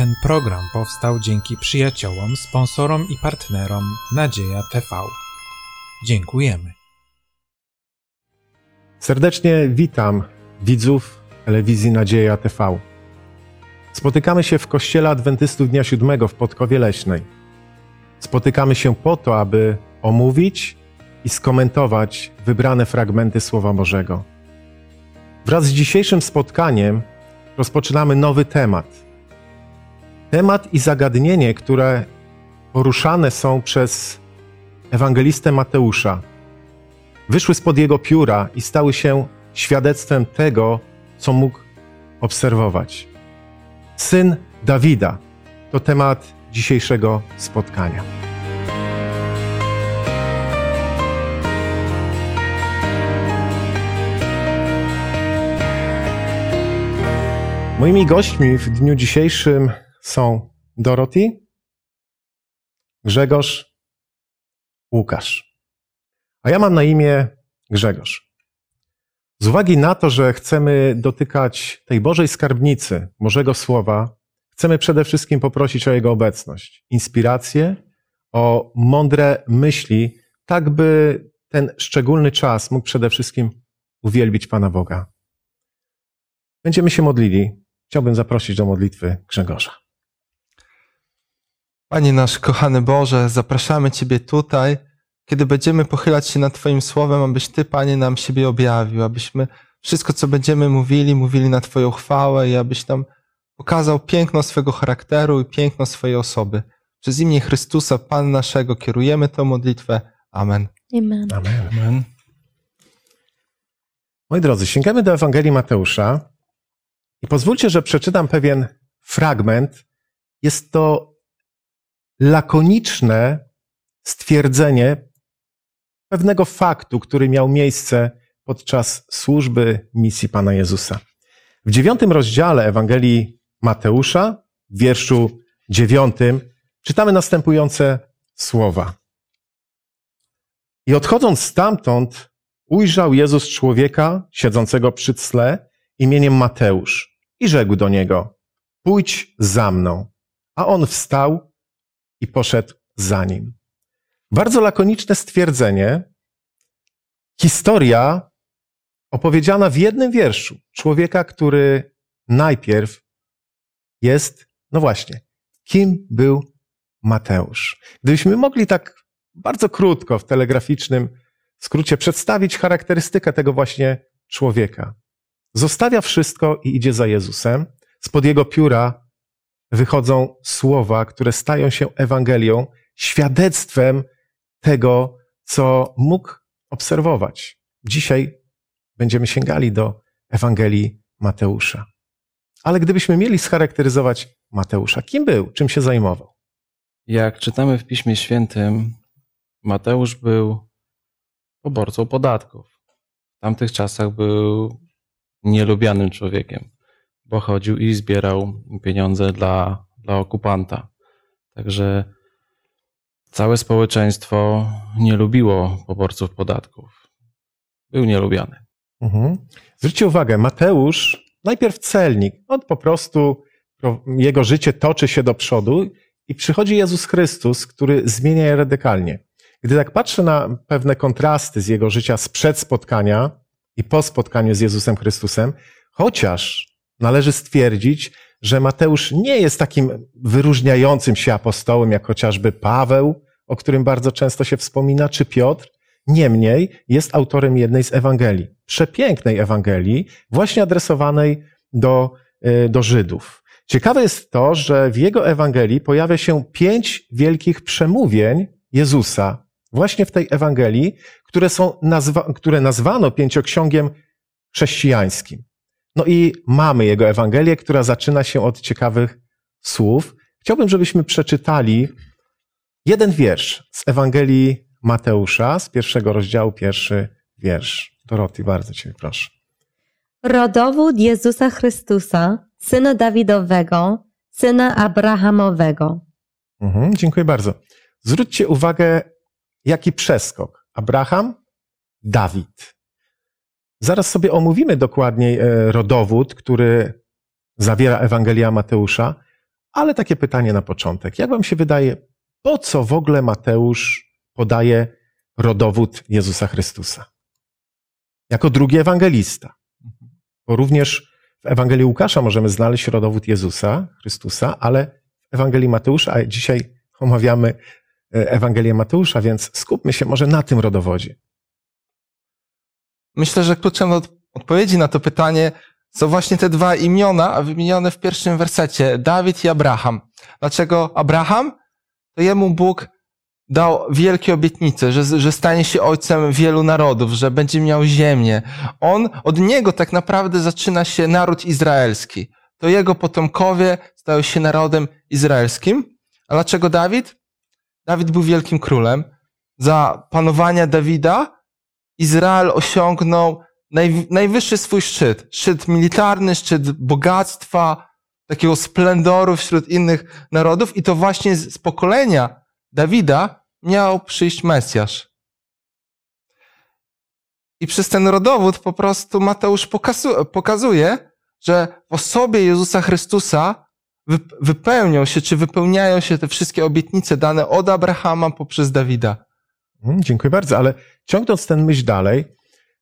Ten program powstał dzięki przyjaciołom, sponsorom i partnerom Nadzieja TV. Dziękujemy. Serdecznie witam widzów telewizji Nadzieja TV. Spotykamy się w Kościele Adwentystów Dnia Siódmego w Podkowie Leśnej. Spotykamy się po to, aby omówić i skomentować wybrane fragmenty Słowa Bożego. Wraz z dzisiejszym spotkaniem rozpoczynamy nowy temat. Temat i zagadnienie, które poruszane są przez ewangelistę Mateusza, wyszły spod jego pióra i stały się świadectwem tego, co mógł obserwować. Syn Dawida to temat dzisiejszego spotkania. Moimi gośćmi w dniu dzisiejszym są Dorothy, Grzegorz, Łukasz. A ja mam na imię Grzegorz. Z uwagi na to, że chcemy dotykać tej Bożej skarbnicy, Bożego Słowa, chcemy przede wszystkim poprosić o Jego obecność, inspirację, o mądre myśli, tak by ten szczególny czas mógł przede wszystkim uwielbić Pana Boga. Będziemy się modlili. Chciałbym zaprosić do modlitwy Grzegorza. Panie nasz kochany Boże, zapraszamy Ciebie tutaj, kiedy będziemy pochylać się nad Twoim słowem, abyś Ty, Panie, nam siebie objawił, abyśmy wszystko, co będziemy mówili, mówili na Twoją chwałę i abyś nam pokazał piękno swego charakteru i piękno swojej osoby. Przez imię Chrystusa, Pan naszego, kierujemy tę modlitwę. Amen. Amen. Amen. Amen. Moi drodzy, sięgamy do Ewangelii Mateusza i pozwólcie, że przeczytam pewien fragment. Jest to lakoniczne stwierdzenie pewnego faktu, który miał miejsce podczas służby misji Pana Jezusa. W dziewiątym rozdziale Ewangelii Mateusza, w wierszu dziewiątym, czytamy następujące słowa. I odchodząc stamtąd, ujrzał Jezus człowieka siedzącego przy tle imieniem Mateusz i rzekł do niego: Pójdź za mną. A on wstał i poszedł za nim. Bardzo lakoniczne stwierdzenie. Historia opowiedziana w jednym wierszu. Człowieka, który najpierw jest, no właśnie, kim był Mateusz. Gdybyśmy mogli tak bardzo krótko, w telegraficznym skrócie przedstawić charakterystykę tego właśnie człowieka. Zostawia wszystko i idzie za Jezusem. Spod jego pióra wychodzą słowa, które stają się Ewangelią, świadectwem tego, co mógł obserwować. Dzisiaj będziemy sięgali do Ewangelii Mateusza. Ale gdybyśmy mieli scharakteryzować Mateusza, kim był, czym się zajmował? Jak czytamy w Piśmie Świętym, Mateusz był poborcą podatków. W tamtych czasach był nielubianym człowiekiem, bo chodził i zbierał pieniądze dla, dla okupanta. Także całe społeczeństwo nie lubiło poborców podatków. Był nielubiany. Mhm. Zwróćcie uwagę, Mateusz, najpierw celnik, on po prostu, jego życie toczy się do przodu i przychodzi Jezus Chrystus, który zmienia je radykalnie. Gdy tak patrzę na pewne kontrasty z jego życia sprzed spotkania i po spotkaniu z Jezusem Chrystusem, chociaż należy stwierdzić, że Mateusz nie jest takim wyróżniającym się apostołem, jak chociażby Paweł, o którym bardzo często się wspomina, czy Piotr. Niemniej jest autorem jednej z Ewangelii, przepięknej Ewangelii, właśnie adresowanej do, y, do Żydów. Ciekawe jest to, że w jego Ewangelii pojawia się pięć wielkich przemówień Jezusa, właśnie w tej Ewangelii, które, są nazwa, które nazwano pięcioksiągiem chrześcijańskim. No i mamy jego Ewangelię, która zaczyna się od ciekawych słów. Chciałbym, żebyśmy przeczytali jeden wiersz z Ewangelii Mateusza, z pierwszego rozdziału, pierwszy wiersz. Doroty, bardzo Cię proszę. Rodowód Jezusa Chrystusa, syna Dawidowego, syna Abrahamowego. Mhm, dziękuję bardzo. Zwróćcie uwagę, jaki przeskok. Abraham, Dawid. Zaraz sobie omówimy dokładniej e, rodowód, który zawiera Ewangelia Mateusza, Ale takie pytanie na początek. Jak wam się wydaje, po co w ogóle Mateusz podaje rodowód Jezusa Chrystusa? Jako drugi ewangelista. Bo również w Ewangelii Łukasza możemy znaleźć rodowód Jezusa Chrystusa, ale w Ewangelii Mateusza, a dzisiaj omawiamy e, Ewangelię Mateusza, więc skupmy się może na tym rodowodzie. Myślę, że kluczem do odpowiedzi na to pytanie są właśnie te dwa imiona wymienione w pierwszym wersecie, Dawid i Abraham. Dlaczego Abraham? To jemu Bóg dał wielkie obietnice, że, że stanie się ojcem wielu narodów, że będzie miał ziemię. On, od niego tak naprawdę zaczyna się naród izraelski. To jego potomkowie stają się narodem izraelskim. A dlaczego Dawid? Dawid był wielkim królem. Za panowania Dawida Izrael osiągnął naj, najwyższy swój szczyt. Szczyt militarny, szczyt bogactwa, takiego splendoru wśród innych narodów i to właśnie z, pokolenia Dawida miał przyjść Mesjasz. I przez ten rodowód po prostu Mateusz pokazu, pokazuje, że w osobie Jezusa Chrystusa wypełnią się, czy wypełniają się te wszystkie obietnice dane od Abrahama poprzez Dawida. Mhm, dziękuję bardzo, ale ciągnąc ten myśl dalej,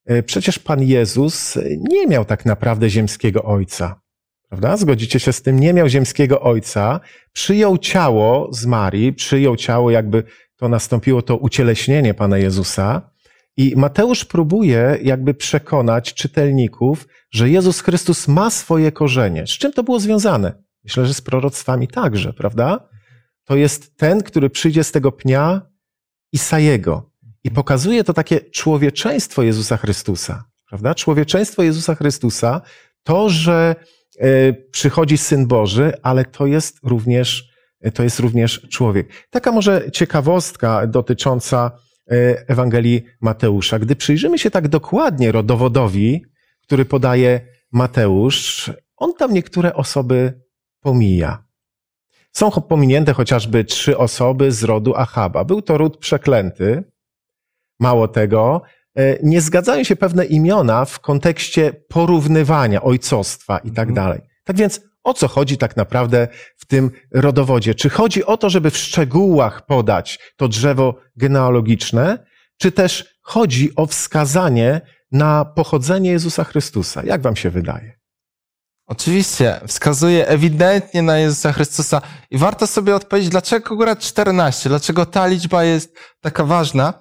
e, przecież Pan Jezus nie miał tak naprawdę ziemskiego ojca. Prawda? Zgodzicie się z tym? Nie miał ziemskiego ojca, przyjął ciało z Marii, przyjął ciało, jakby to nastąpiło to ucieleśnienie Pana Jezusa. I Mateusz próbuje jakby przekonać czytelników, że Jezus Chrystus ma swoje korzenie. Z czym to było związane? Myślę, że z proroctwami także, prawda? To jest ten, który przyjdzie z tego pnia Isajego. I pokazuje to takie człowieczeństwo Jezusa Chrystusa, prawda? Człowieczeństwo Jezusa Chrystusa, to, że e, przychodzi Syn Boży, ale to jest również, to jest również człowiek. Taka może ciekawostka dotycząca e, Ewangelii Mateusza. Gdy przyjrzymy się tak dokładnie rodowodowi, który podaje Mateusz, on tam niektóre osoby pomija. Są pominięte chociażby trzy osoby z rodu Achaba. Był to ród przeklęty. Mało tego, e, nie zgadzają się pewne imiona w kontekście porównywania ojcostwa i tak mhm. dalej. Tak więc o co chodzi tak naprawdę w tym rodowodzie? Czy chodzi o to, żeby w szczegółach podać to drzewo genealogiczne, czy też chodzi o wskazanie na pochodzenie Jezusa Chrystusa? Jak wam się wydaje? Oczywiście, wskazuje ewidentnie na Jezusa Chrystusa i warto sobie odpowiedzieć, dlaczego akurat 14, dlaczego ta liczba jest taka ważna.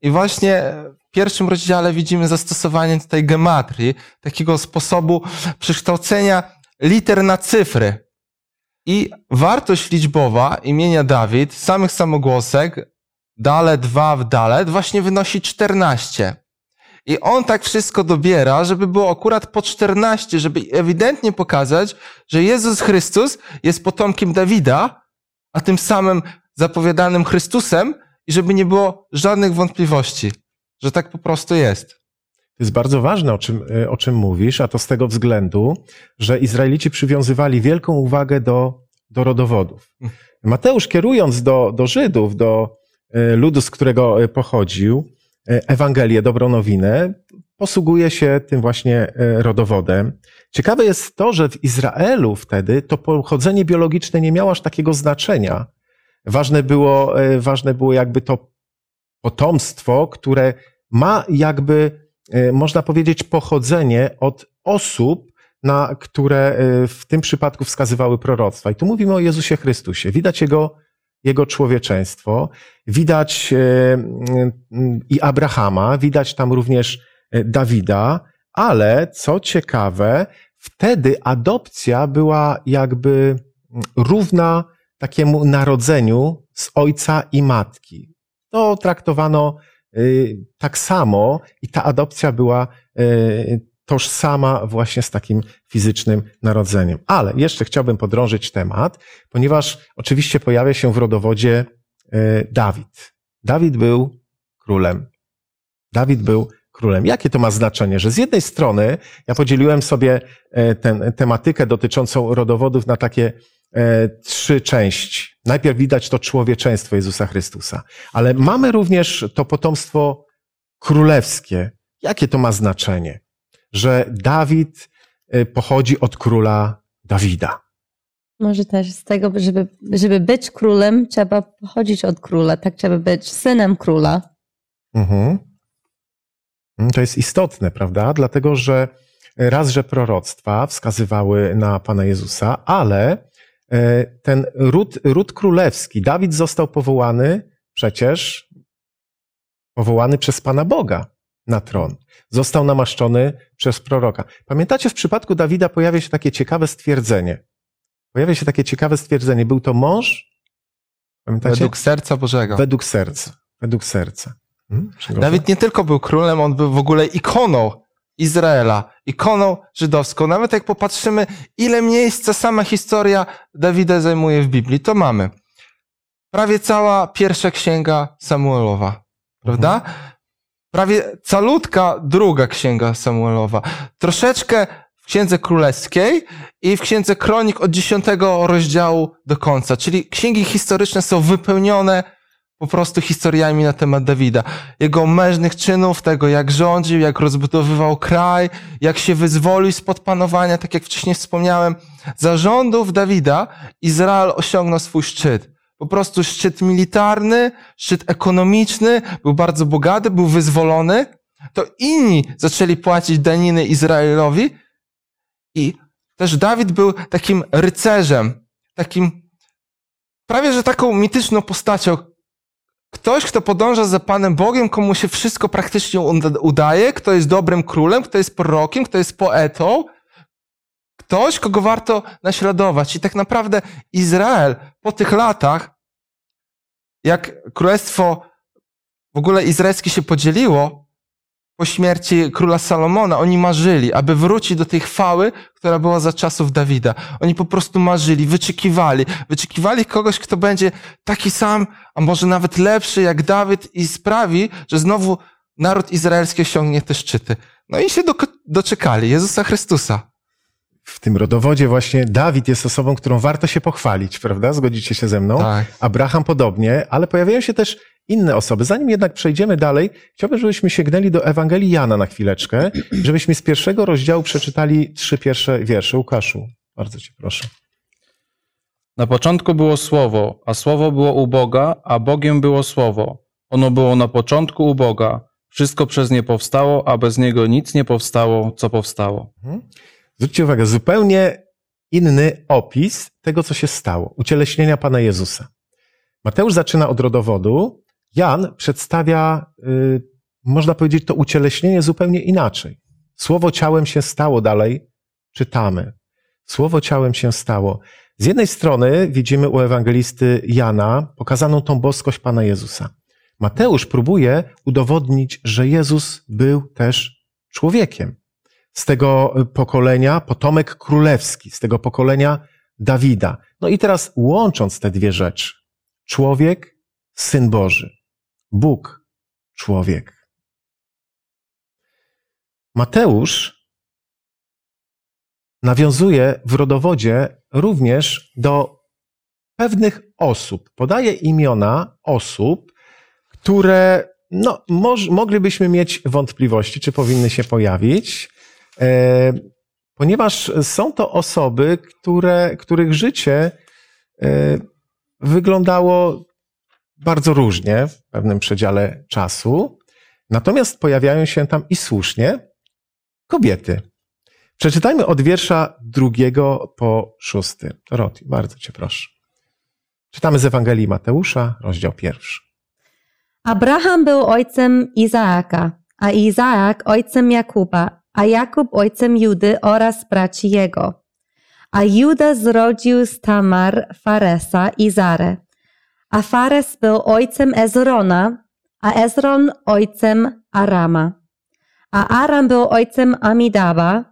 I właśnie w pierwszym rozdziale widzimy zastosowanie tutaj gematrii, takiego sposobu przekształcenia liter na cyfry. I wartość liczbowa imienia Dawid, samych samogłosek, dale dwa w dale, właśnie wynosi 14. I on tak wszystko dobiera, żeby było akurat po 14, żeby ewidentnie pokazać, że Jezus Chrystus jest potomkiem Dawida, a tym samym zapowiadanym Chrystusem i żeby nie było żadnych wątpliwości, że tak po prostu jest. To jest bardzo ważne, o czym, o czym mówisz, a to z tego względu, że Izraelici przywiązywali wielką uwagę do, do rodowodów. Mateusz, kierując do, do Żydów, do e, ludu, z którego e, pochodził, Ewangelię, dobrą nowinę, posługuje się tym właśnie e, rodowodem. Ciekawe jest to, że w Izraelu wtedy to pochodzenie biologiczne nie miało aż takiego znaczenia. Ważne było, e, ważne było jakby to potomstwo, które ma jakby, można powiedzieć, pochodzenie od osób, na które w tym przypadku wskazywały proroctwa. I tu mówimy o Jezusie Chrystusie. Widać Jego jego człowieczeństwo. Widać e, i Abrahama, widać tam również e, Dawida, ale co ciekawe, wtedy adopcja była jakby równa takiemu narodzeniu z ojca i matki. To traktowano e, tak samo i ta adopcja była tożsama właśnie z takim fizycznym narodzeniem. Ale jeszcze chciałbym podrążyć temat, ponieważ oczywiście pojawia się w rodowodzie e, Dawid. Dawid był królem. Dawid był królem. Jakie to ma znaczenie? Że z jednej strony ja podzieliłem sobie e, tę tematykę dotyczącą rodowodów na takie e, trzy części. Najpierw widać to człowieczeństwo Jezusa Chrystusa, ale mamy również to potomstwo królewskie. Jakie to ma znaczenie? Że Dawid y, pochodzi od króla Dawida. Może też z tego, żeby, żeby być królem, trzeba pochodzić od króla, tak trzeba być synem króla. Mhm. Mm, To jest istotne, prawda? Dlatego, że raz, że proroctwa wskazywały na Pana Jezusa, ale e, ten ród, ród królewski, Dawid został powołany przecież, powołany przez Pana Boga na tron. Został namaszczony przez proroka. Pamiętacie, w przypadku Dawida pojawia się takie ciekawe stwierdzenie. Pojawia się takie ciekawe stwierdzenie. Był to mąż, pamiętacie? Według serca Bożego. Według serca. Według serca. Hmm? Dawid nie tylko był królem, on był w ogóle ikoną Izraela, ikoną żydowską. Nawet jak popatrzymy, ile miejsca sama historia Dawida zajmuje w Biblii, to mamy. Prawie cała pierwsza księga Samuelowa, prawda? Prawie calutka druga księga Samuelowa. Troszeczkę w księdze królewskiej i w księdze kronik od dziesiątego rozdziału do końca. Czyli księgi historyczne są wypełnione po prostu historiami na temat Dawida. Jego mężnych czynów, tego jak rządził, jak rozbudowywał kraj, jak się wyzwolił spod panowania, tak jak wcześniej wspomniałem. Za rządów Dawida Izrael osiągnął swój szczyt. Po prostu szczyt militarny, szczyt ekonomiczny, był bardzo bogaty, był wyzwolony. To inni zaczęli płacić daniny Izraelowi i też Dawid był takim rycerzem, takim prawie że taką mityczną postacią, Ktoś, kto podąża za Panem Bogiem, komu się wszystko praktycznie uda- udaje, kto jest dobrym królem, kto jest prorokiem, kto jest poetą, ktoś, kogo warto naśladować. I tak naprawdę Izrael po tych latach, jak królestwo w ogóle izraelskie się podzieliło, po śmierci króla Salomona, oni marzyli, aby wrócić do tej chwały, która była za czasów Dawida. Oni po prostu marzyli, wyczekiwali, wyczekiwali kogoś, kto będzie taki sam, a może nawet lepszy jak Dawid i sprawi, że znowu naród izraelski osiągnie te szczyty. No i się doczekali Jezusa Chrystusa. W tym rodowodzie właśnie Dawid jest osobą, którą warto się pochwalić, prawda? Zgodzicie się ze mną? Tak. Abraham podobnie, ale pojawiają się też inne osoby. Zanim jednak przejdziemy dalej, chciałbym, żebyśmy sięgnęli do Ewangelii Jana na chwileczkę, żebyśmy z pierwszego rozdziału przeczytali trzy pierwsze wiersze. Łukaszu, bardzo cię proszę. Na początku było Słowo, a Słowo było u Boga, a Bogiem było Słowo. Ono było na początku u Boga. Wszystko przez nie powstało, a bez niego nic nie powstało, co powstało. Zwróćcie uwagę, zupełnie inny opis tego, co się stało. Ucieleśnienia Pana Jezusa. Mateusz zaczyna od rodowodu, Jan przedstawia, y, można powiedzieć, to ucieleśnienie zupełnie inaczej. Słowo ciałem się stało, dalej czytamy. Słowo ciałem się stało. Z jednej strony widzimy u ewangelisty Jana pokazaną tą boskość Pana Jezusa. Mateusz próbuje udowodnić, że Jezus był też człowiekiem. Z tego pokolenia, potomek królewski, z tego pokolenia Dawida. No i teraz łącząc te dwie rzeczy. Człowiek, Syn Boży. Bóg, człowiek. Mateusz nawiązuje w rodowodzie również do pewnych osób. Podaje imiona osób, które no, moż, moglibyśmy mieć wątpliwości, czy powinny się pojawić, ponieważ są to osoby, które, których życie e, wyglądało bardzo różnie w pewnym przedziale czasu. Natomiast pojawiają się tam i słusznie kobiety. Przeczytajmy od wiersza drugiego po szósty. Doroti, bardzo cię proszę. Czytamy z Ewangelii Mateusza, rozdział pierwszy. Abraham był ojcem Izaaka, a Izaak ojcem Jakuba, a Jakub ojcem Judy oraz braci jego. A Juda zrodził z Tamar Faresa i Zarę. A Fares był ojcem Ezrona, a Ezron ojcem Arama. A Aram był ojcem Amidaba,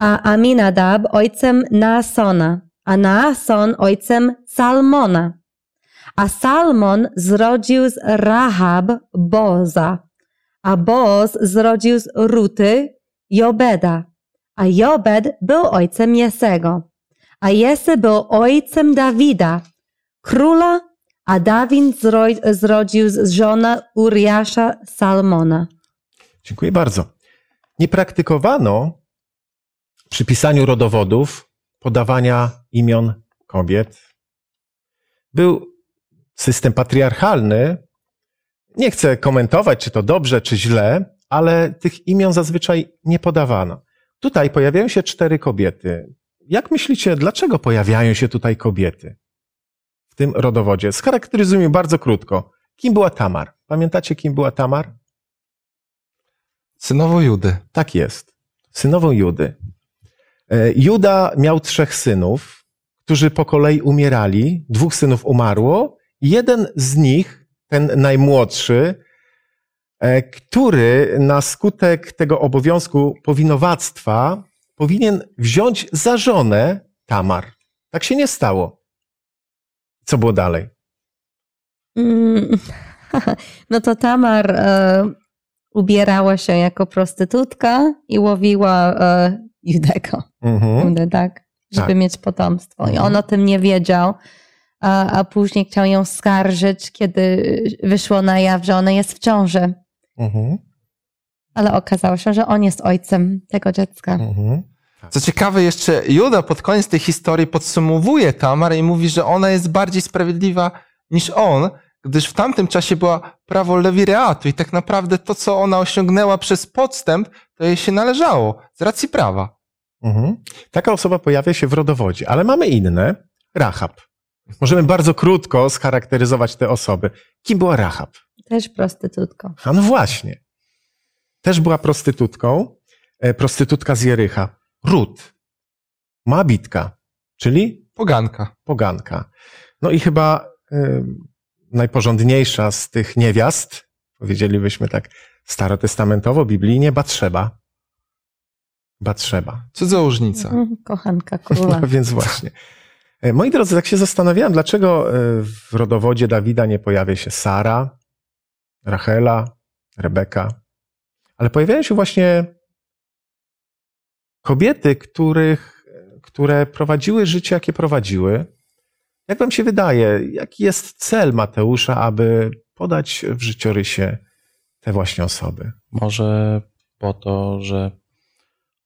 a Aminadab ojcem Naasona, a Naason ojcem Salmona. A Salmon zrodził z Rahab Boza, a Boz zrodził z Ruty Jobeda, a Jobed był ojcem Jesego, a Jese był ojcem Dawida, króla, a Dawid zro- zrodził z żona Uriasza Salmona. Dziękuję bardzo. Nie praktykowano przy pisaniu rodowodów podawania imion kobiet. Był system patriarchalny. Nie chcę komentować, czy to dobrze, czy źle, ale tych imion zazwyczaj nie podawano. Tutaj pojawiają się cztery kobiety. Jak myślicie, dlaczego pojawiają się tutaj kobiety w tym rodowodzie? Scharakteryzujmy bardzo krótko. Kim była Tamar? Pamiętacie, kim była Tamar? Synowo Judy. Tak jest. Synową Judy. E, Juda miał trzech synów, którzy po kolei umierali. Dwóch synów umarło. Jeden z nich, ten najmłodszy, e, który na skutek tego obowiązku powinowactwa powinien wziąć za żonę Tamar. Tak się nie stało. Co było dalej? Mm, No to Tamar e, ubierała się jako prostytutka i łowiła e, Judego, Mhm. Tak? Żeby Tak. mieć potomstwo. I Mhm. on o tym nie wiedział, a, a później chciał ją skarżyć, kiedy wyszło na jaw, że ona jest w ciąży. Mhm. Ale okazało się, że on jest ojcem tego dziecka. Mhm. Co ciekawe, jeszcze Juda pod koniec tej historii podsumowuje Tamar i mówi, że ona jest bardziej sprawiedliwa niż on, gdyż w tamtym czasie była prawo lewireatu i tak naprawdę to, co ona osiągnęła przez podstęp, to jej się należało z racji prawa. Mhm. Taka osoba pojawia się w rodowodzie, ale mamy inne. Rahab. Możemy bardzo krótko scharakteryzować te osoby. Kim była Rahab? Też prostytutką. A no właśnie. Też była prostytutką. E, Prostytutka z Jericha. Rut. Moabitka, czyli Poganka. poganka. No i chyba y, najporządniejsza z tych niewiast, powiedzielibyśmy tak starotestamentowo, biblijnie, Batrzeba. Batrzeba. Cudzołożnica. Mhm, Kochanka króla. No więc właśnie. E, Moi drodzy, tak się zastanawiałem, dlaczego e, w rodowodzie Dawida nie pojawia się Sara, Rachela, Rebeka, ale pojawiają się właśnie kobiety, których, które prowadziły życie, jakie prowadziły. Jak wam się wydaje, jaki jest cel Mateusza, aby podać w życiorysie te właśnie osoby? Może po to, że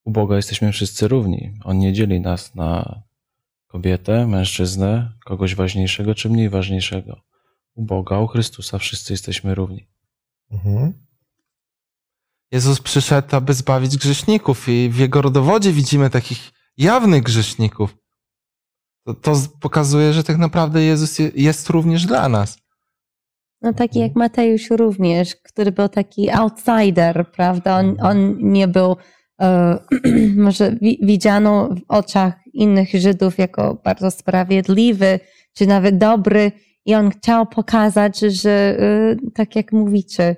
u Boga jesteśmy wszyscy równi. On nie dzieli nas na kobietę, mężczyznę, kogoś ważniejszego czy mniej ważniejszego. U Boga, u Chrystusa wszyscy jesteśmy równi. Mhm. Jezus przyszedł, aby zbawić grzeszników i w jego rodowodzie widzimy takich jawnych grzeszników. To, to pokazuje, że tak naprawdę Jezus je- jest również dla nas. No taki jak Mateusz również, który był taki outsider, prawda? On, on nie był może wi, widziano w oczach innych Żydów jako bardzo sprawiedliwy, czy nawet dobry i on chciał pokazać, że e, tak jak mówicie,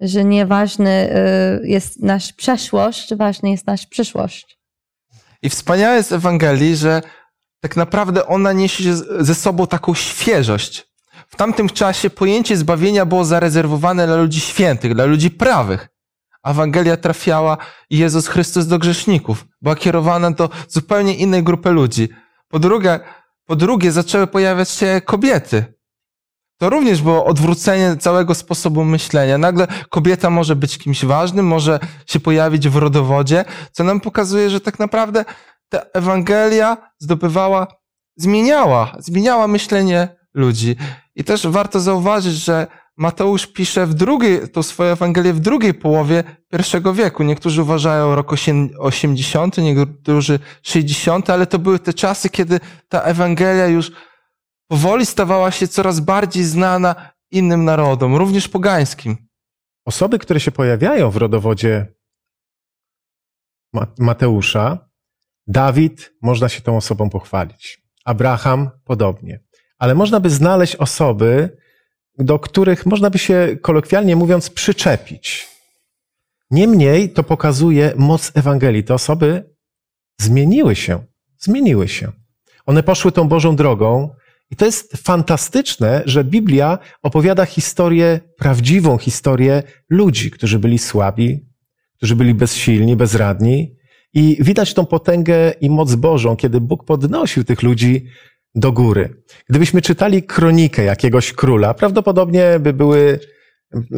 że nieważny e, jest nasz przeszłość, ważna jest nasza przyszłość. I wspaniałe jest Ewangelii, że tak naprawdę ona niesie ze sobą taką świeżość. W tamtym czasie pojęcie zbawienia było zarezerwowane dla ludzi świętych, dla ludzi prawych. Ewangelia trafiała Jezus Chrystus do grzeszników. Była kierowana do zupełnie innej grupy ludzi. Po drugie, po drugie zaczęły pojawiać się kobiety. To również było odwrócenie całego sposobu myślenia. Nagle kobieta może być kimś ważnym, może się pojawić w rodowodzie, co nam pokazuje, że tak naprawdę ta Ewangelia zdobywała, zmieniała, zmieniała myślenie ludzi. I też warto zauważyć, że Mateusz pisze w drugiej, tą swoją Ewangelię w drugiej połowie pierwszego wieku. Niektórzy uważają rok osiem- 80, niektórzy 60, ale to były te czasy, kiedy ta Ewangelia już powoli stawała się coraz bardziej znana innym narodom, również pogańskim. Osoby, które się pojawiają w rodowodzie Ma- Mateusza, Dawid, można się tą osobą pochwalić. Abraham, podobnie. Ale można by znaleźć osoby, do których można by się kolokwialnie mówiąc przyczepić. Niemniej to pokazuje moc Ewangelii. Te osoby zmieniły się. Zmieniły się. One poszły tą Bożą drogą. I to jest fantastyczne, że Biblia opowiada historię, prawdziwą historię ludzi, którzy byli słabi, którzy byli bezsilni, bezradni. I widać tą potęgę i moc Bożą, kiedy Bóg podnosił tych ludzi do góry. Gdybyśmy czytali kronikę jakiegoś króla, prawdopodobnie by były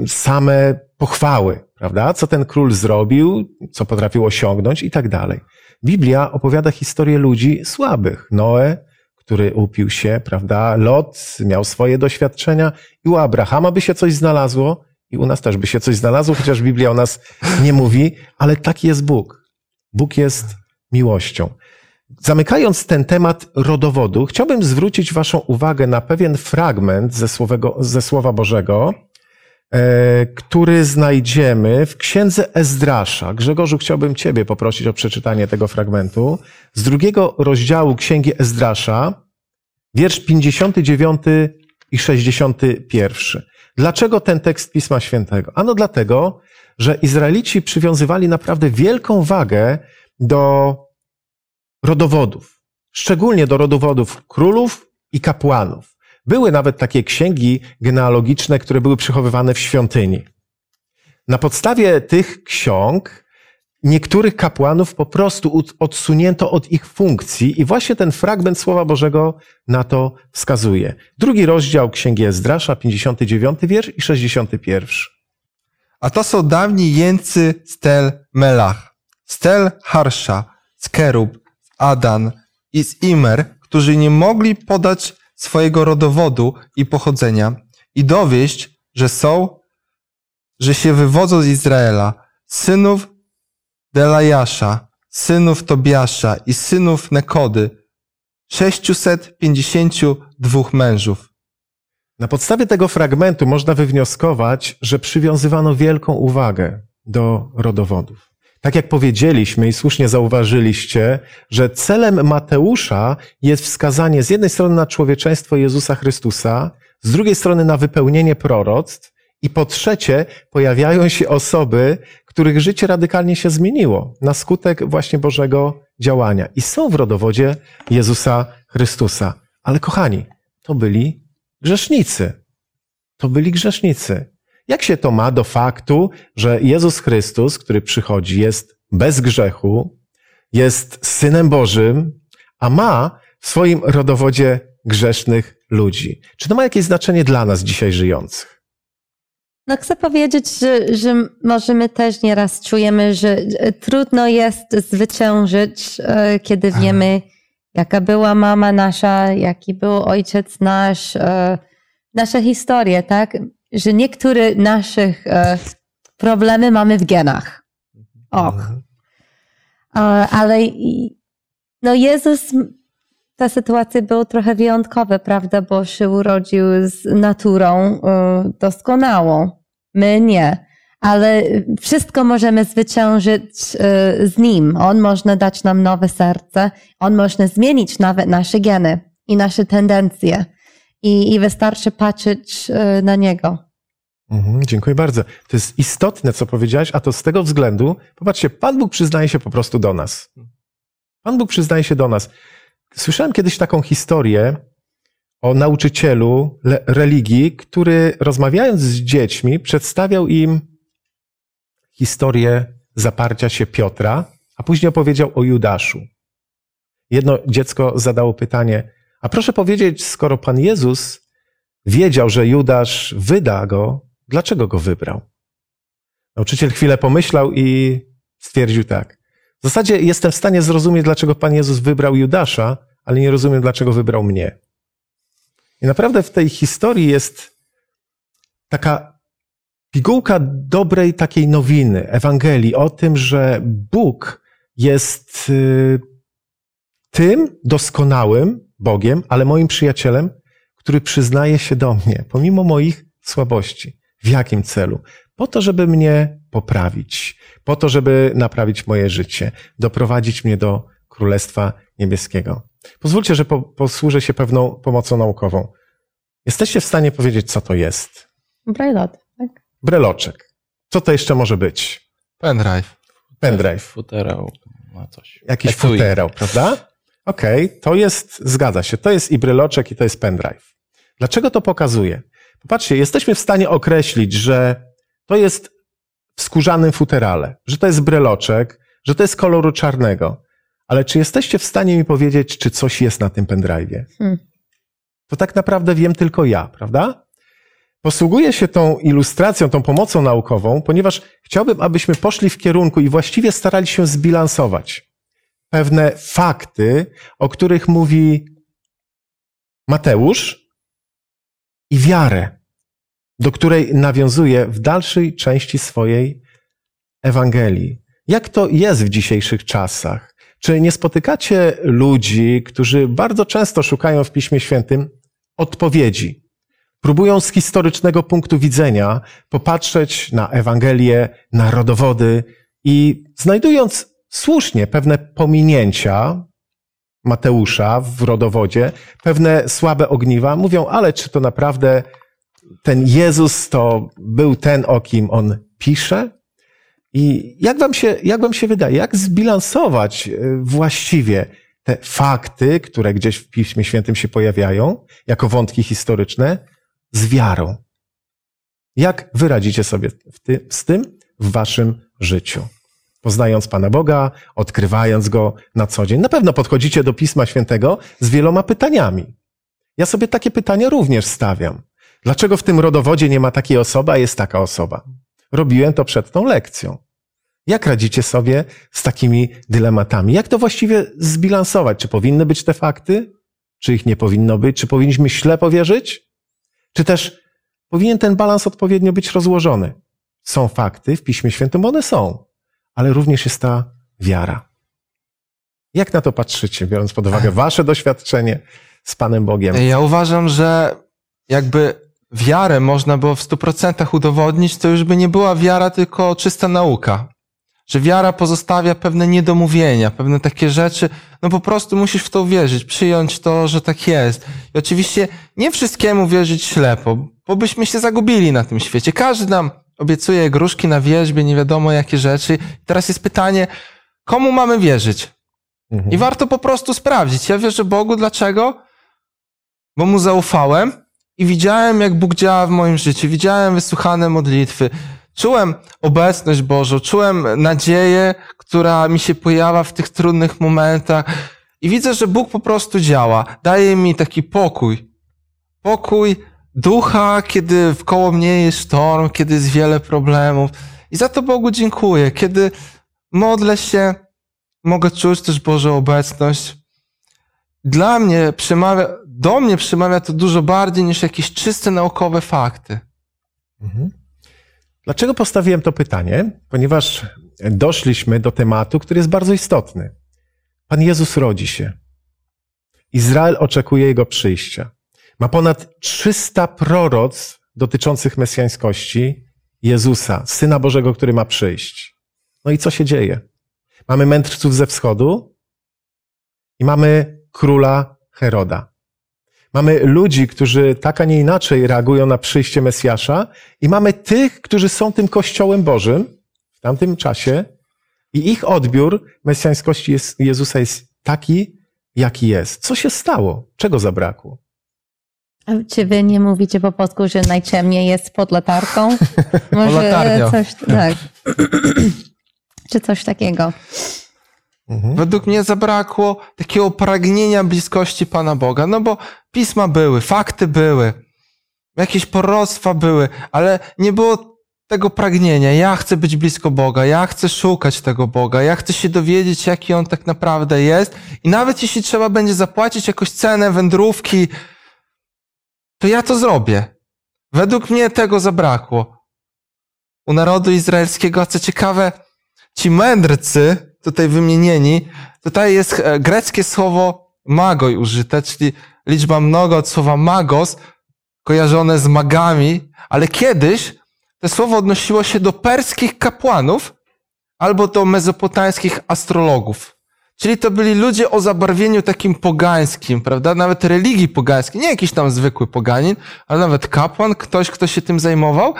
same pochwały, prawda? Co ten król zrobił, co potrafił osiągnąć i tak dalej. Biblia opowiada historię ludzi słabych. Noe, który upił się, prawda? Lot miał swoje doświadczenia i u Abrahama by się coś znalazło i u nas też by się coś znalazło, chociaż Biblia o nas nie mówi, ale taki jest Bóg. Bóg jest miłością. Zamykając ten temat rodowodu, chciałbym zwrócić Waszą uwagę na pewien fragment ze, słowego, ze Słowa Bożego, e, który znajdziemy w księdze Ezdrasza. Grzegorzu, chciałbym Ciebie poprosić o przeczytanie tego fragmentu. Z drugiego rozdziału księgi Ezdrasza, wiersz 59 i 61. Dlaczego ten tekst Pisma Świętego? Ano dlatego, że Izraelici przywiązywali naprawdę wielką wagę do rodowodów, szczególnie do rodowodów królów i kapłanów. Były nawet takie księgi genealogiczne, które były przechowywane w świątyni. Na podstawie tych ksiąg niektórych kapłanów po prostu odsunięto od ich funkcji i właśnie ten fragment Słowa Bożego na to wskazuje. Drugi rozdział Księgi Ezdrasza, 59 wiersz i 61. A to są dawni jeńcy Stel Melach, Stel Harsza, z Kerub, z Adan i z Imer, którzy nie mogli podać swojego rodowodu i pochodzenia i dowieść, że są, że się wywodzą z Izraela, synów Delajasza, synów Tobiasza i synów Nekody, 652 mężów. Na podstawie tego fragmentu można wywnioskować, że przywiązywano wielką uwagę do rodowodów. Tak jak powiedzieliśmy i słusznie zauważyliście, że celem Mateusza jest wskazanie z jednej strony na człowieczeństwo Jezusa Chrystusa, z drugiej strony na wypełnienie proroctw i po trzecie pojawiają się osoby, których życie radykalnie się zmieniło na skutek właśnie Bożego działania i są w rodowodzie Jezusa Chrystusa. Ale kochani, to byli grzesznicy. To byli grzesznicy. Jak się to ma do faktu, że Jezus Chrystus, który przychodzi, jest bez grzechu, jest synem Bożym, a ma w swoim rodowodzie grzesznych ludzi? Czy to ma jakieś znaczenie dla nas dzisiaj żyjących? No chcę powiedzieć, że, że może my też nieraz czujemy, że trudno jest zwyciężyć, e, kiedy wiemy, jaka była mama nasza, jaki był ojciec nasz, e, nasze historie, tak? Że niektóre naszych e, problemy mamy w genach. Och. Mhm. Ale no Jezus, ta sytuacja była trochę wyjątkowa, prawda? Bo się urodził z naturą doskonałą. My nie. Ale wszystko możemy zwyciężyć y, z nim. On może dać nam nowe serce. On może zmienić nawet nasze geny i nasze tendencje. I, i wystarczy patrzeć y, na niego. Mhm, dziękuję bardzo. To jest istotne, co powiedziałeś, a to z tego względu, popatrzcie, Pan Bóg przyznaje się po prostu do nas. Pan Bóg przyznaje się do nas. Słyszałem kiedyś taką historię, o nauczycielu religii, który rozmawiając z dziećmi, przedstawiał im historię zaparcia się Piotra, a później opowiedział o Judaszu. Jedno dziecko zadało pytanie: A proszę powiedzieć, skoro Pan Jezus wiedział, że Judasz wyda go, dlaczego go wybrał? Nauczyciel chwilę pomyślał i stwierdził tak. W zasadzie jestem w stanie zrozumieć, dlaczego Pan Jezus wybrał Judasza, ale nie rozumiem, dlaczego wybrał mnie. I naprawdę w tej historii jest taka pigułka dobrej takiej nowiny, Ewangelii o tym, że Bóg jest y, tym doskonałym Bogiem, ale moim przyjacielem, który przyznaje się do mnie, pomimo moich słabości. W jakim celu? Po to, żeby mnie poprawić, po to, żeby naprawić moje życie, doprowadzić mnie do Królestwa Niebieskiego. Pozwólcie, że po, posłużę się pewną pomocą naukową. Jesteście w stanie powiedzieć, co to jest? Brelot, tak? Breloczek. Co to jeszcze może być? Pendrive. Pendrive. Futerał ma coś. Jakiś Etui. futerał, prawda? Okej, okay, to jest, zgadza się, to jest i breloczek, i to jest pendrive. Dlaczego to pokazuje? Popatrzcie, jesteśmy w stanie określić, że to jest w skórzanym futerale, że to jest breloczek, że to jest koloru czarnego. Ale czy jesteście w stanie mi powiedzieć, czy coś jest na tym pendrive'ie? Hmm. To tak naprawdę wiem tylko ja, prawda? Posługuję się tą ilustracją, tą pomocą naukową, ponieważ chciałbym, abyśmy poszli w kierunku i właściwie starali się zbilansować pewne fakty, o których mówi Mateusz i wiarę, do której nawiązuje w dalszej części swojej Ewangelii. Jak to jest w dzisiejszych czasach? Czy nie spotykacie ludzi, którzy bardzo często szukają w Piśmie Świętym odpowiedzi? Próbują z historycznego punktu widzenia popatrzeć na Ewangelię, na rodowody i znajdując słusznie pewne pominięcia Mateusza w rodowodzie, pewne słabe ogniwa, mówią, ale czy to naprawdę ten Jezus to był ten, o kim on pisze? I jak wam się, jak wam się wydaje, jak zbilansować e, właściwie te fakty, które gdzieś w Piśmie Świętym się pojawiają, jako wątki historyczne, z wiarą? Jak wyradzicie sobie ty, z tym w waszym życiu? Poznając Pana Boga, odkrywając Go na co dzień. Na pewno podchodzicie do Pisma Świętego z wieloma pytaniami. Ja sobie takie pytania również stawiam. Dlaczego w tym rodowodzie nie ma takiej osoby, a jest taka osoba? Robiłem to przed tą lekcją. Jak radzicie sobie z takimi dylematami? Jak to właściwie zbilansować? Czy powinny być te fakty? Czy ich nie powinno być? Czy powinniśmy ślepo wierzyć? Czy też powinien ten balans odpowiednio być rozłożony? Są fakty w Piśmie Świętym, one są, ale również jest ta wiara. Jak na to patrzycie, biorąc pod uwagę wasze doświadczenie z Panem Bogiem? Ja uważam, że jakby wiarę można było w 100% udowodnić, to już by nie była wiara, tylko czysta nauka. Że wiara pozostawia pewne niedomówienia, pewne takie rzeczy, no po prostu musisz w to uwierzyć, przyjąć to, że tak jest. I oczywiście nie wszystkiemu wierzyć ślepo, bo byśmy się zagubili na tym świecie. Każdy nam obiecuje gruszki na wierzbie, nie wiadomo jakie rzeczy. Teraz jest pytanie, komu mamy wierzyć? Mhm. I warto po prostu sprawdzić. Ja wierzę Bogu, dlaczego? Bo mu zaufałem i widziałem, jak Bóg działa w moim życiu. Widziałem wysłuchane modlitwy. Czułem obecność Bożą, czułem nadzieję, która mi się pojawia w tych trudnych momentach. I widzę, że Bóg po prostu działa. Daje mi taki pokój. Pokój ducha, kiedy wkoło mnie jest sztorm, kiedy jest wiele problemów. I za to Bogu dziękuję. Kiedy modlę się, mogę czuć też Bożą obecność. Dla mnie przemawia, do mnie przemawia to dużo bardziej niż jakieś czyste naukowe fakty. Mhm. Dlaczego postawiłem to pytanie? Ponieważ doszliśmy do tematu, który jest bardzo istotny. Pan Jezus rodzi się. Izrael oczekuje Jego przyjścia. Ma ponad 300 proroc dotyczących mesjańskości Jezusa, Syna Bożego, który ma przyjść. No i co się dzieje? Mamy mędrców ze wschodu i mamy króla Heroda. Mamy ludzi, którzy tak, a nie inaczej reagują na przyjście Mesjasza i mamy tych, którzy są tym Kościołem Bożym w tamtym czasie i ich odbiór mesjańskości Jezusa jest taki, jaki jest. Co się stało? Czego zabrakło? A Czy wy nie mówicie po polsku, że najciemniej jest pod latarką? Może latarnią. coś, tak. Czy coś takiego? Mhm. Według mnie zabrakło takiego pragnienia bliskości Pana Boga, no bo pisma były, fakty były, jakieś proroctwa były, ale nie było tego pragnienia. Ja chcę być blisko Boga, ja chcę szukać tego Boga, ja chcę się dowiedzieć, jaki On tak naprawdę jest i nawet jeśli trzeba będzie zapłacić jakąś cenę wędrówki, to ja to zrobię. Według mnie tego zabrakło. U narodu izraelskiego, a co ciekawe, ci mędrcy, tutaj wymienieni, tutaj jest e, greckie słowo magoj użyte, czyli liczba mnoga od słowa magos, kojarzone z magami, ale kiedyś to słowo odnosiło się do perskich kapłanów albo do mezopotańskich astrologów. Czyli to byli ludzie o zabarwieniu takim pogańskim, prawda? Nawet religii pogańskiej, nie jakiś tam zwykły poganin, ale nawet kapłan, ktoś, kto się tym zajmował.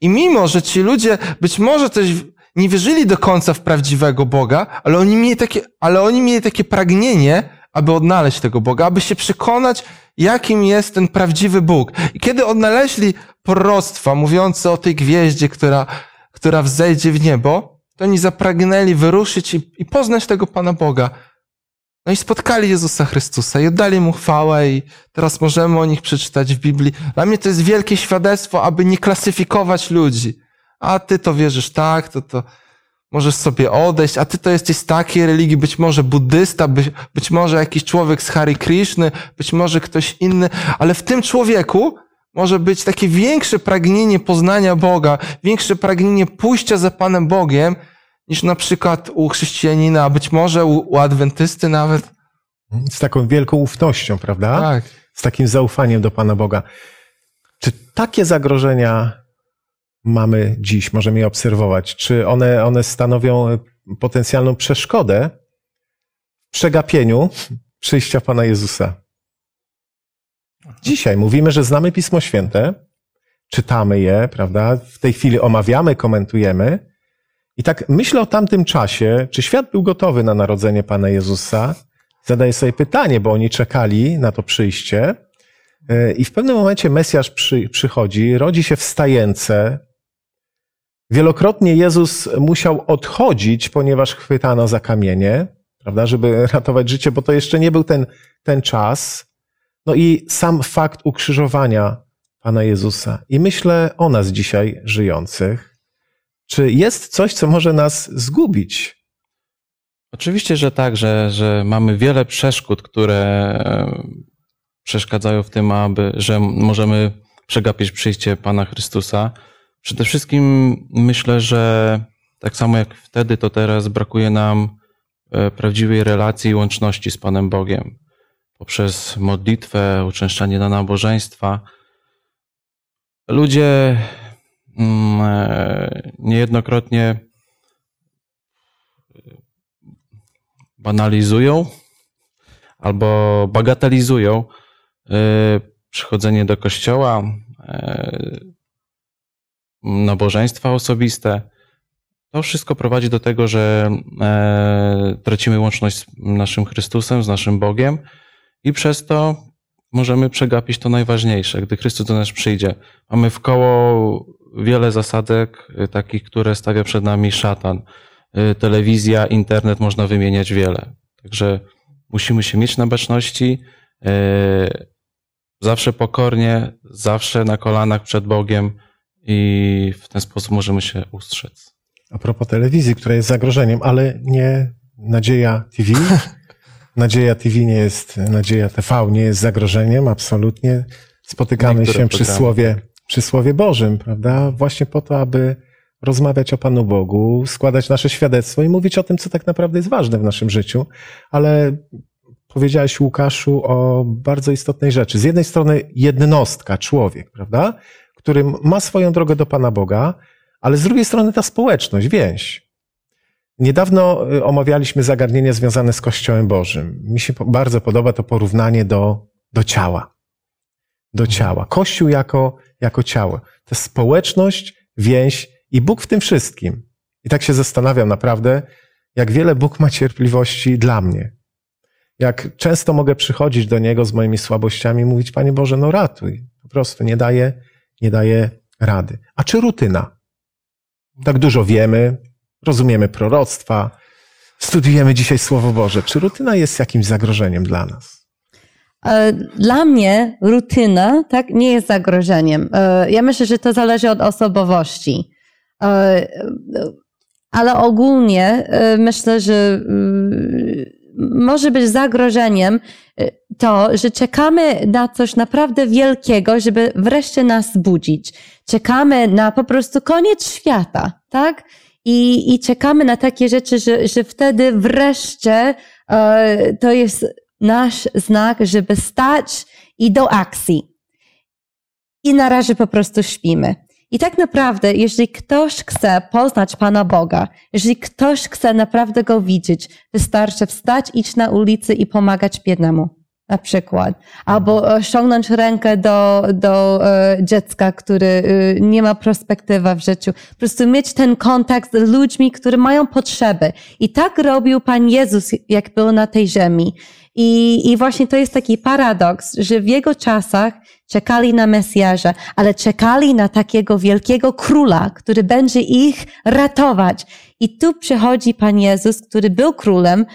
I mimo, że ci ludzie być może też nie wierzyli do końca w prawdziwego Boga, ale oni mieli takie, ale oni mieli takie pragnienie, aby odnaleźć tego Boga, aby się przekonać, jakim jest ten prawdziwy Bóg. I kiedy odnaleźli proroctwa mówiące o tej gwieździe, która, która wzejdzie w niebo, to oni zapragnęli wyruszyć i, i poznać tego Pana Boga. No i spotkali Jezusa Chrystusa i oddali Mu chwałę i teraz możemy o nich przeczytać w Biblii. Dla mnie to jest wielkie świadectwo, aby nie klasyfikować ludzi. A ty to wierzysz tak, to to... możesz sobie odejść, a ty to jesteś z takiej religii, być może buddysta, być, być może jakiś człowiek z Hari Krishny, być może ktoś inny, ale w tym człowieku może być takie większe pragnienie poznania Boga, większe pragnienie pójścia za Panem Bogiem, niż na przykład u chrześcijanina, a być może u, u adwentysty nawet. Z taką wielką ufnością, prawda? Tak. Z takim zaufaniem do Pana Boga. Czy takie zagrożenia mamy dziś, możemy je obserwować? Czy one, one stanowią potencjalną przeszkodę w przegapieniu przyjścia Pana Jezusa? Dzisiaj mówimy, że znamy Pismo Święte, czytamy je, prawda? W tej chwili omawiamy, komentujemy. I tak myślę o tamtym czasie, czy świat był gotowy na narodzenie Pana Jezusa? Zadaję sobie pytanie, bo oni czekali na to przyjście. E, I w pewnym momencie Mesjasz przy, przychodzi, rodzi się w stajence. Wielokrotnie Jezus musiał odchodzić, ponieważ chwytano za kamienie, prawda, żeby ratować życie, bo to jeszcze nie był ten, ten czas. No i sam fakt ukrzyżowania Pana Jezusa. I myślę o nas dzisiaj żyjących. Czy jest coś, co może nas zgubić? Oczywiście, że tak, że, że mamy wiele przeszkód, które e, przeszkadzają w tym, aby, że możemy przegapić przyjście Pana Chrystusa. Przede wszystkim myślę, że tak samo jak wtedy, to teraz brakuje nam e, prawdziwej relacji i łączności z Panem Bogiem. Poprzez modlitwę, uczęszczanie na nabożeństwa. Ludzie niejednokrotnie banalizują albo bagatelizują y, przychodzenie do kościoła, nabożeństwa osobiste. To wszystko prowadzi do tego, że e, tracimy łączność z naszym Chrystusem, z naszym Bogiem i przez to możemy przegapić to najważniejsze, gdy Chrystus do nas przyjdzie. Mamy w koło wiele zasadek, y, takich, które stawia przed nami szatan. Y, telewizja, internet, można wymieniać wiele. Także musimy się mieć na baczności, y, zawsze pokornie, zawsze na kolanach przed Bogiem i w ten sposób możemy się ustrzec. A propos telewizji, która jest zagrożeniem, ale nie Nadzieja TV. Nadzieja TV nie jest, Nadzieja TV nie jest zagrożeniem, absolutnie. Spotykamy Niektóre się przy programy. słowie, przy słowie Bożym, prawda? Właśnie po to, aby rozmawiać o Panu Bogu, składać nasze świadectwo i mówić o tym, co tak naprawdę jest ważne w naszym życiu. Ale powiedziałeś, Łukaszu, o bardzo istotnej rzeczy. Z jednej strony jednostka, człowiek, prawda? Który ma swoją drogę do Pana Boga, ale z drugiej strony ta społeczność, więź. Niedawno y, omawialiśmy zagadnienia związane z Kościołem Bożym. Mi się bardzo podoba to porównanie do, do ciała. Do ciała. Kościół jako, jako ciało. To jest społeczność, więź i Bóg w tym wszystkim. I tak się zastanawiam naprawdę, jak wiele Bóg ma cierpliwości dla mnie. Jak często mogę przychodzić do Niego z moimi słabościami i mówić, Panie Boże, no ratuj. Po prostu nie daję, nie daję rady. A czy rutyna? Tak dużo wiemy, rozumiemy proroctwa, studiujemy dzisiaj Słowo Boże. Czy rutyna jest jakimś zagrożeniem dla nas? E, Dla mnie rutyna tak, nie jest zagrożeniem. E, Ja myślę, że to zależy od osobowości. E, Ale ogólnie myślę, że mm, może być zagrożeniem to, że czekamy na coś naprawdę wielkiego, żeby wreszcie nas budzić. Czekamy na po prostu koniec świata, tak? I, i czekamy na takie rzeczy, że, że wtedy wreszcie to jest nasz znak, żeby stać i do akcji. I na razie po prostu śpimy. I tak naprawdę, jeżeli ktoś chce poznać Pana Boga, jeżeli ktoś chce naprawdę Go widzieć, wystarczy wstać, iść na ulicy i pomagać biednemu. Na przykład. Albo ściągnąć rękę do, do e, dziecka, który e, nie ma perspektywy w życiu. Po prostu mieć ten kontakt z ludźmi, którzy mają potrzeby. I tak robił Pan Jezus, jak był na tej ziemi. I, I właśnie to jest taki paradoks, że w jego czasach czekali na Mesjasza, ale czekali na takiego wielkiego króla, który będzie ich ratować. I tu przychodzi Pan Jezus, który był królem,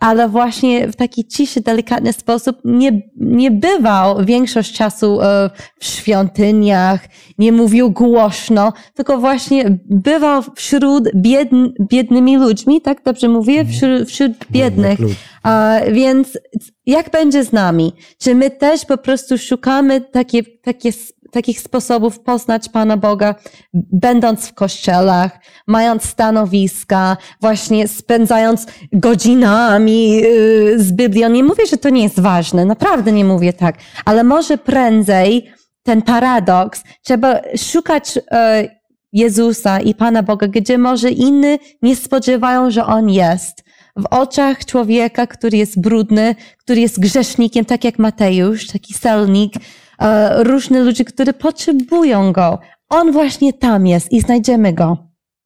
ale właśnie w taki ciszy, delikatny sposób nie, nie bywał większość czasu e, w świątyniach, nie mówił głośno, tylko właśnie bywał wśród biedn, biednymi ludźmi, tak dobrze mówię? Wśród, wśród biednych. A, więc jak będzie z nami? Czy my też po prostu szukamy takie, takie, takich sposobów poznać Pana Boga, będąc w kościołach, mając stanowiska, właśnie spędzając godzinami y, z Biblią? Nie mówię, że to nie jest ważne, naprawdę nie mówię tak, ale może prędzej ten paradoks, trzeba szukać e, Jezusa i Pana Boga, gdzie może inni nie spodziewają, że On jest w oczach człowieka, który jest brudny, który jest grzesznikiem, tak jak Mateusz, taki selnik, e, różne ludzie, którzy potrzebują go. On właśnie tam jest i znajdziemy go.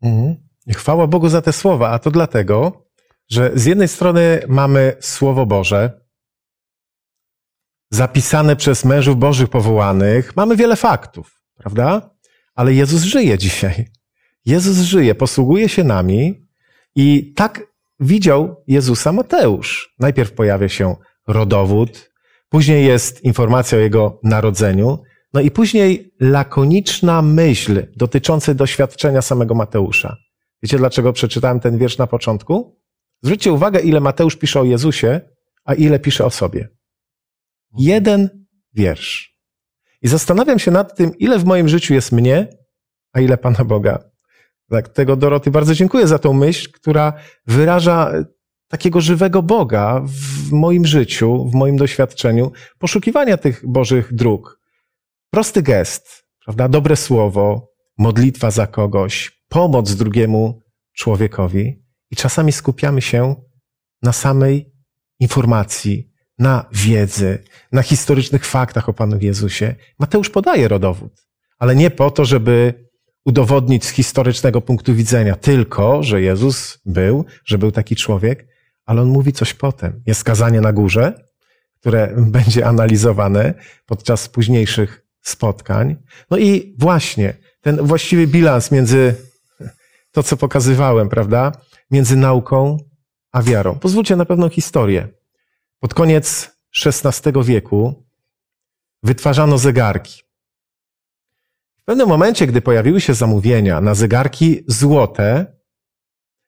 Mhm. Chwała Bogu za te słowa, a to dlatego, że z jednej strony mamy Słowo Boże, zapisane przez mężów Bożych powołanych, mamy wiele faktów, prawda? Ale Jezus żyje dzisiaj. Jezus żyje, posługuje się nami i tak widział Jezusa Mateusz. Najpierw pojawia się rodowód, później jest informacja o jego narodzeniu, no i później lakoniczna myśl dotycząca doświadczenia samego Mateusza. Wiecie, dlaczego przeczytałem ten wiersz na początku? Zwróćcie uwagę, ile Mateusz pisze o Jezusie, a ile pisze o sobie. Jeden wiersz. I zastanawiam się nad tym, ile w moim życiu jest mnie, a ile Pana Boga. Tak, tego Doroty bardzo dziękuję za tą myśl, która wyraża takiego żywego Boga w moim życiu, w moim doświadczeniu, poszukiwania tych Bożych dróg. Prosty gest, prawda? Dobre słowo, modlitwa za kogoś, pomoc drugiemu człowiekowi i czasami skupiamy się na samej informacji, na wiedzy, na historycznych faktach o Panu Jezusie. Mateusz podaje rodowód, ale nie po to, żeby udowodnić z historycznego punktu widzenia tylko, że Jezus był, że był taki człowiek, ale on mówi coś potem. Jest skazanie na górze, które będzie analizowane podczas późniejszych spotkań. No i właśnie ten właściwy bilans między to, co pokazywałem, prawda, między nauką a wiarą. Pozwólcie na pewną historię. Pod koniec XVI wieku wytwarzano zegarki. W pewnym momencie, gdy pojawiły się zamówienia na zegarki złote,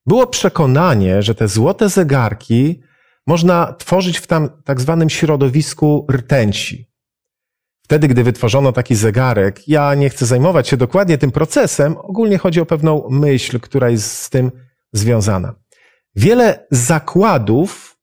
było przekonanie, że te złote zegarki można tworzyć w tam tak zwanym środowisku rtęci. Wtedy, gdy wytworzono taki zegarek, ja nie chcę zajmować się dokładnie tym procesem, ogólnie chodzi o pewną myśl, która jest z tym związana. Wiele zakładów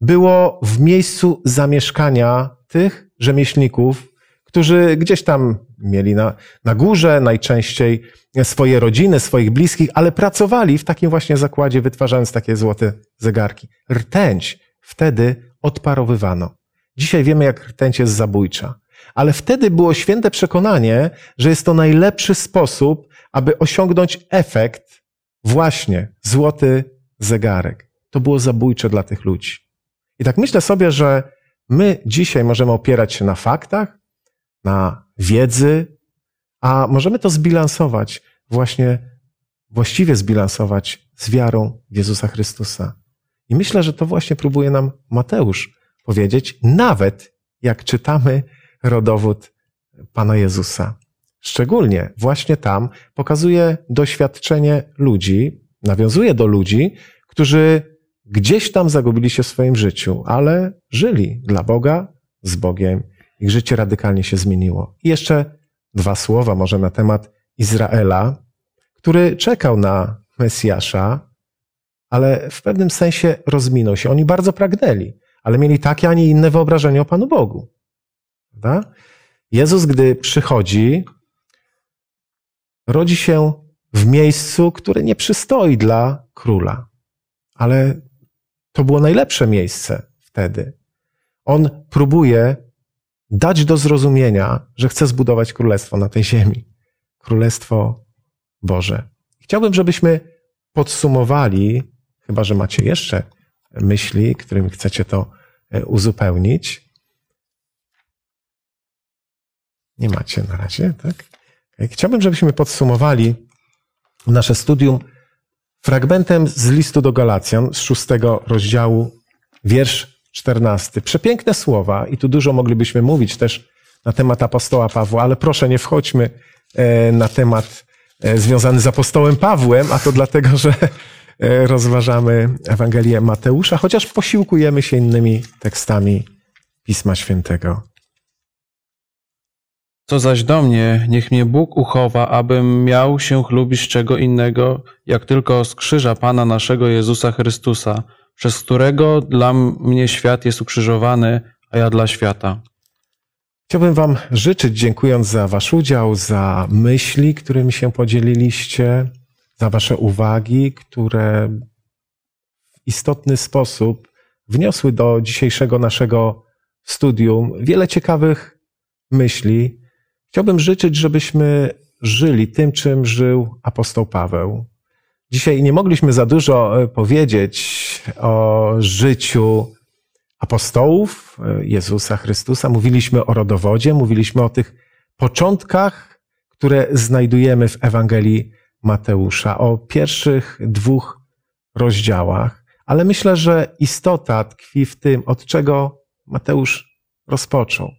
było w miejscu zamieszkania tych rzemieślników, którzy gdzieś tam mieli na, na górze najczęściej swoje rodziny, swoich bliskich, ale pracowali w takim właśnie zakładzie, wytwarzając takie złote zegarki. Rtęć wtedy odparowywano. Dzisiaj wiemy, jak rtęć jest zabójcza. Ale wtedy było święte przekonanie, że jest to najlepszy sposób, aby osiągnąć efekt właśnie złoty zegarek. To było zabójcze dla tych ludzi. I tak myślę sobie, że my dzisiaj możemy opierać się na faktach, na wiedzy, a możemy to zbilansować, właśnie właściwie zbilansować z wiarą w Jezusa Chrystusa. I myślę, że to właśnie próbuje nam Mateusz powiedzieć, nawet jak czytamy rodowód Pana Jezusa. Szczególnie właśnie tam pokazuje doświadczenie ludzi, nawiązuje do ludzi, którzy gdzieś tam zagubili się w swoim życiu, ale żyli dla Boga, z Bogiem. Ich życie radykalnie się zmieniło. I jeszcze dwa słowa może na temat Izraela, który czekał na Mesjasza, ale w pewnym sensie rozminął się. Oni bardzo pragnęli, ale mieli takie, a nie inne wyobrażenie o Panu Bogu. Prawda? Jezus, gdy przychodzi, rodzi się w miejscu, które nie przystoi dla króla. Ale to było najlepsze miejsce wtedy. On próbuje dać do zrozumienia, że chce zbudować królestwo na tej ziemi. Królestwo Boże. Chciałbym, żebyśmy podsumowali, chyba że macie jeszcze myśli, którymi chcecie to e, uzupełnić. Nie macie na razie, tak? Chciałbym, żebyśmy podsumowali nasze studium fragmentem z listu do Galacjan z szóstego rozdziału, wiersz czternasty. Przepiękne słowa i tu dużo moglibyśmy mówić też na temat apostoła Pawła, ale proszę nie wchodźmy e, na temat e, związany z apostołem Pawłem, a to dlatego, że e, rozważamy Ewangelię Mateusza, chociaż posiłkujemy się innymi tekstami Pisma Świętego. Co zaś do mnie, niech mnie Bóg uchowa, abym miał się chlubić czego innego, jak tylko z krzyża Pana naszego Jezusa Chrystusa, przez którego dla mnie świat jest ukrzyżowany, a ja dla świata. Chciałbym Wam życzyć, dziękując za Wasz udział, za myśli, którymi się podzieliliście, za Wasze uwagi, które w istotny sposób wniosły do dzisiejszego naszego studium wiele ciekawych myśli. Chciałbym życzyć, żebyśmy żyli tym, czym żył apostoł Paweł. Dzisiaj nie mogliśmy za dużo e, powiedzieć o życiu apostołów e, Jezusa Chrystusa. Mówiliśmy o rodowodzie, mówiliśmy o tych początkach, które znajdujemy w Ewangelii Mateusza, o pierwszych dwóch rozdziałach, ale myślę, że istota tkwi w tym, od czego Mateusz rozpoczął.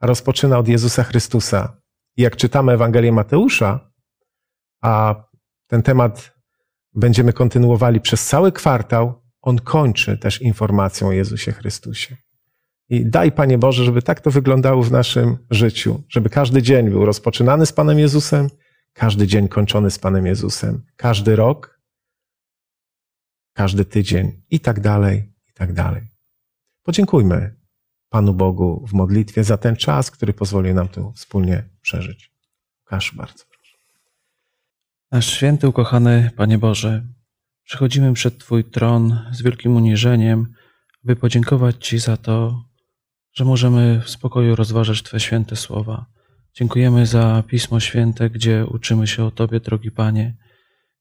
A rozpoczyna od Jezusa Chrystusa. Jak czytamy Ewangelię Mateusza, a ten temat będziemy kontynuowali przez cały kwartał, on kończy też informacją o Jezusie Chrystusie. I daj, Panie Boże, żeby tak to wyglądało w naszym życiu, żeby każdy dzień był rozpoczynany z Panem Jezusem, każdy dzień kończony z Panem Jezusem, każdy rok, każdy tydzień i tak dalej, i tak dalej. Podziękujmy Panu Bogu w modlitwie za ten czas, który pozwoli nam tu wspólnie przeżyć. Łukasz, bardzo. Nasz święty, ukochany Panie Boże, przychodzimy przed Twój tron z wielkim uniżeniem, by podziękować Ci za to, że możemy w spokoju rozważać Twe święte słowa. Dziękujemy za Pismo Święte, gdzie uczymy się o Tobie, drogi Panie,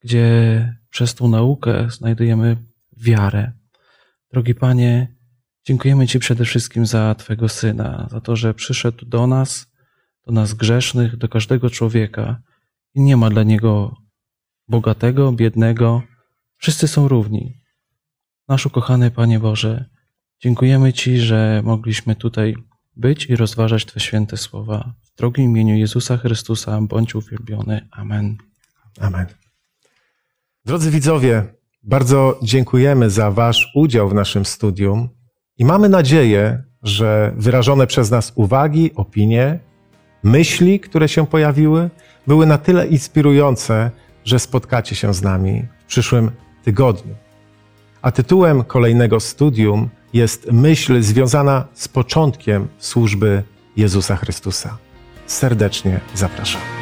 gdzie przez tą naukę znajdujemy wiarę. Drogi Panie, dziękujemy Ci przede wszystkim za Twego Syna, za to, że przyszedł do nas, do nas grzesznych, do każdego człowieka i nie ma dla Niego bogatego, biednego, wszyscy są równi. Nasz ukochany Panie Boże, dziękujemy Ci, że mogliśmy tutaj być i rozważać Twe święte słowa. W drogim imieniu Jezusa Chrystusa bądź uwielbiony. Amen. Amen. Drodzy widzowie, bardzo dziękujemy za Wasz udział w naszym studium i mamy nadzieję, że wyrażone przez nas uwagi, opinie, myśli, które się pojawiły, były na tyle inspirujące, że spotkacie się z nami w przyszłym tygodniu. A tytułem kolejnego studium jest myśl związana z początkiem służby Jezusa Chrystusa. Serdecznie zapraszam.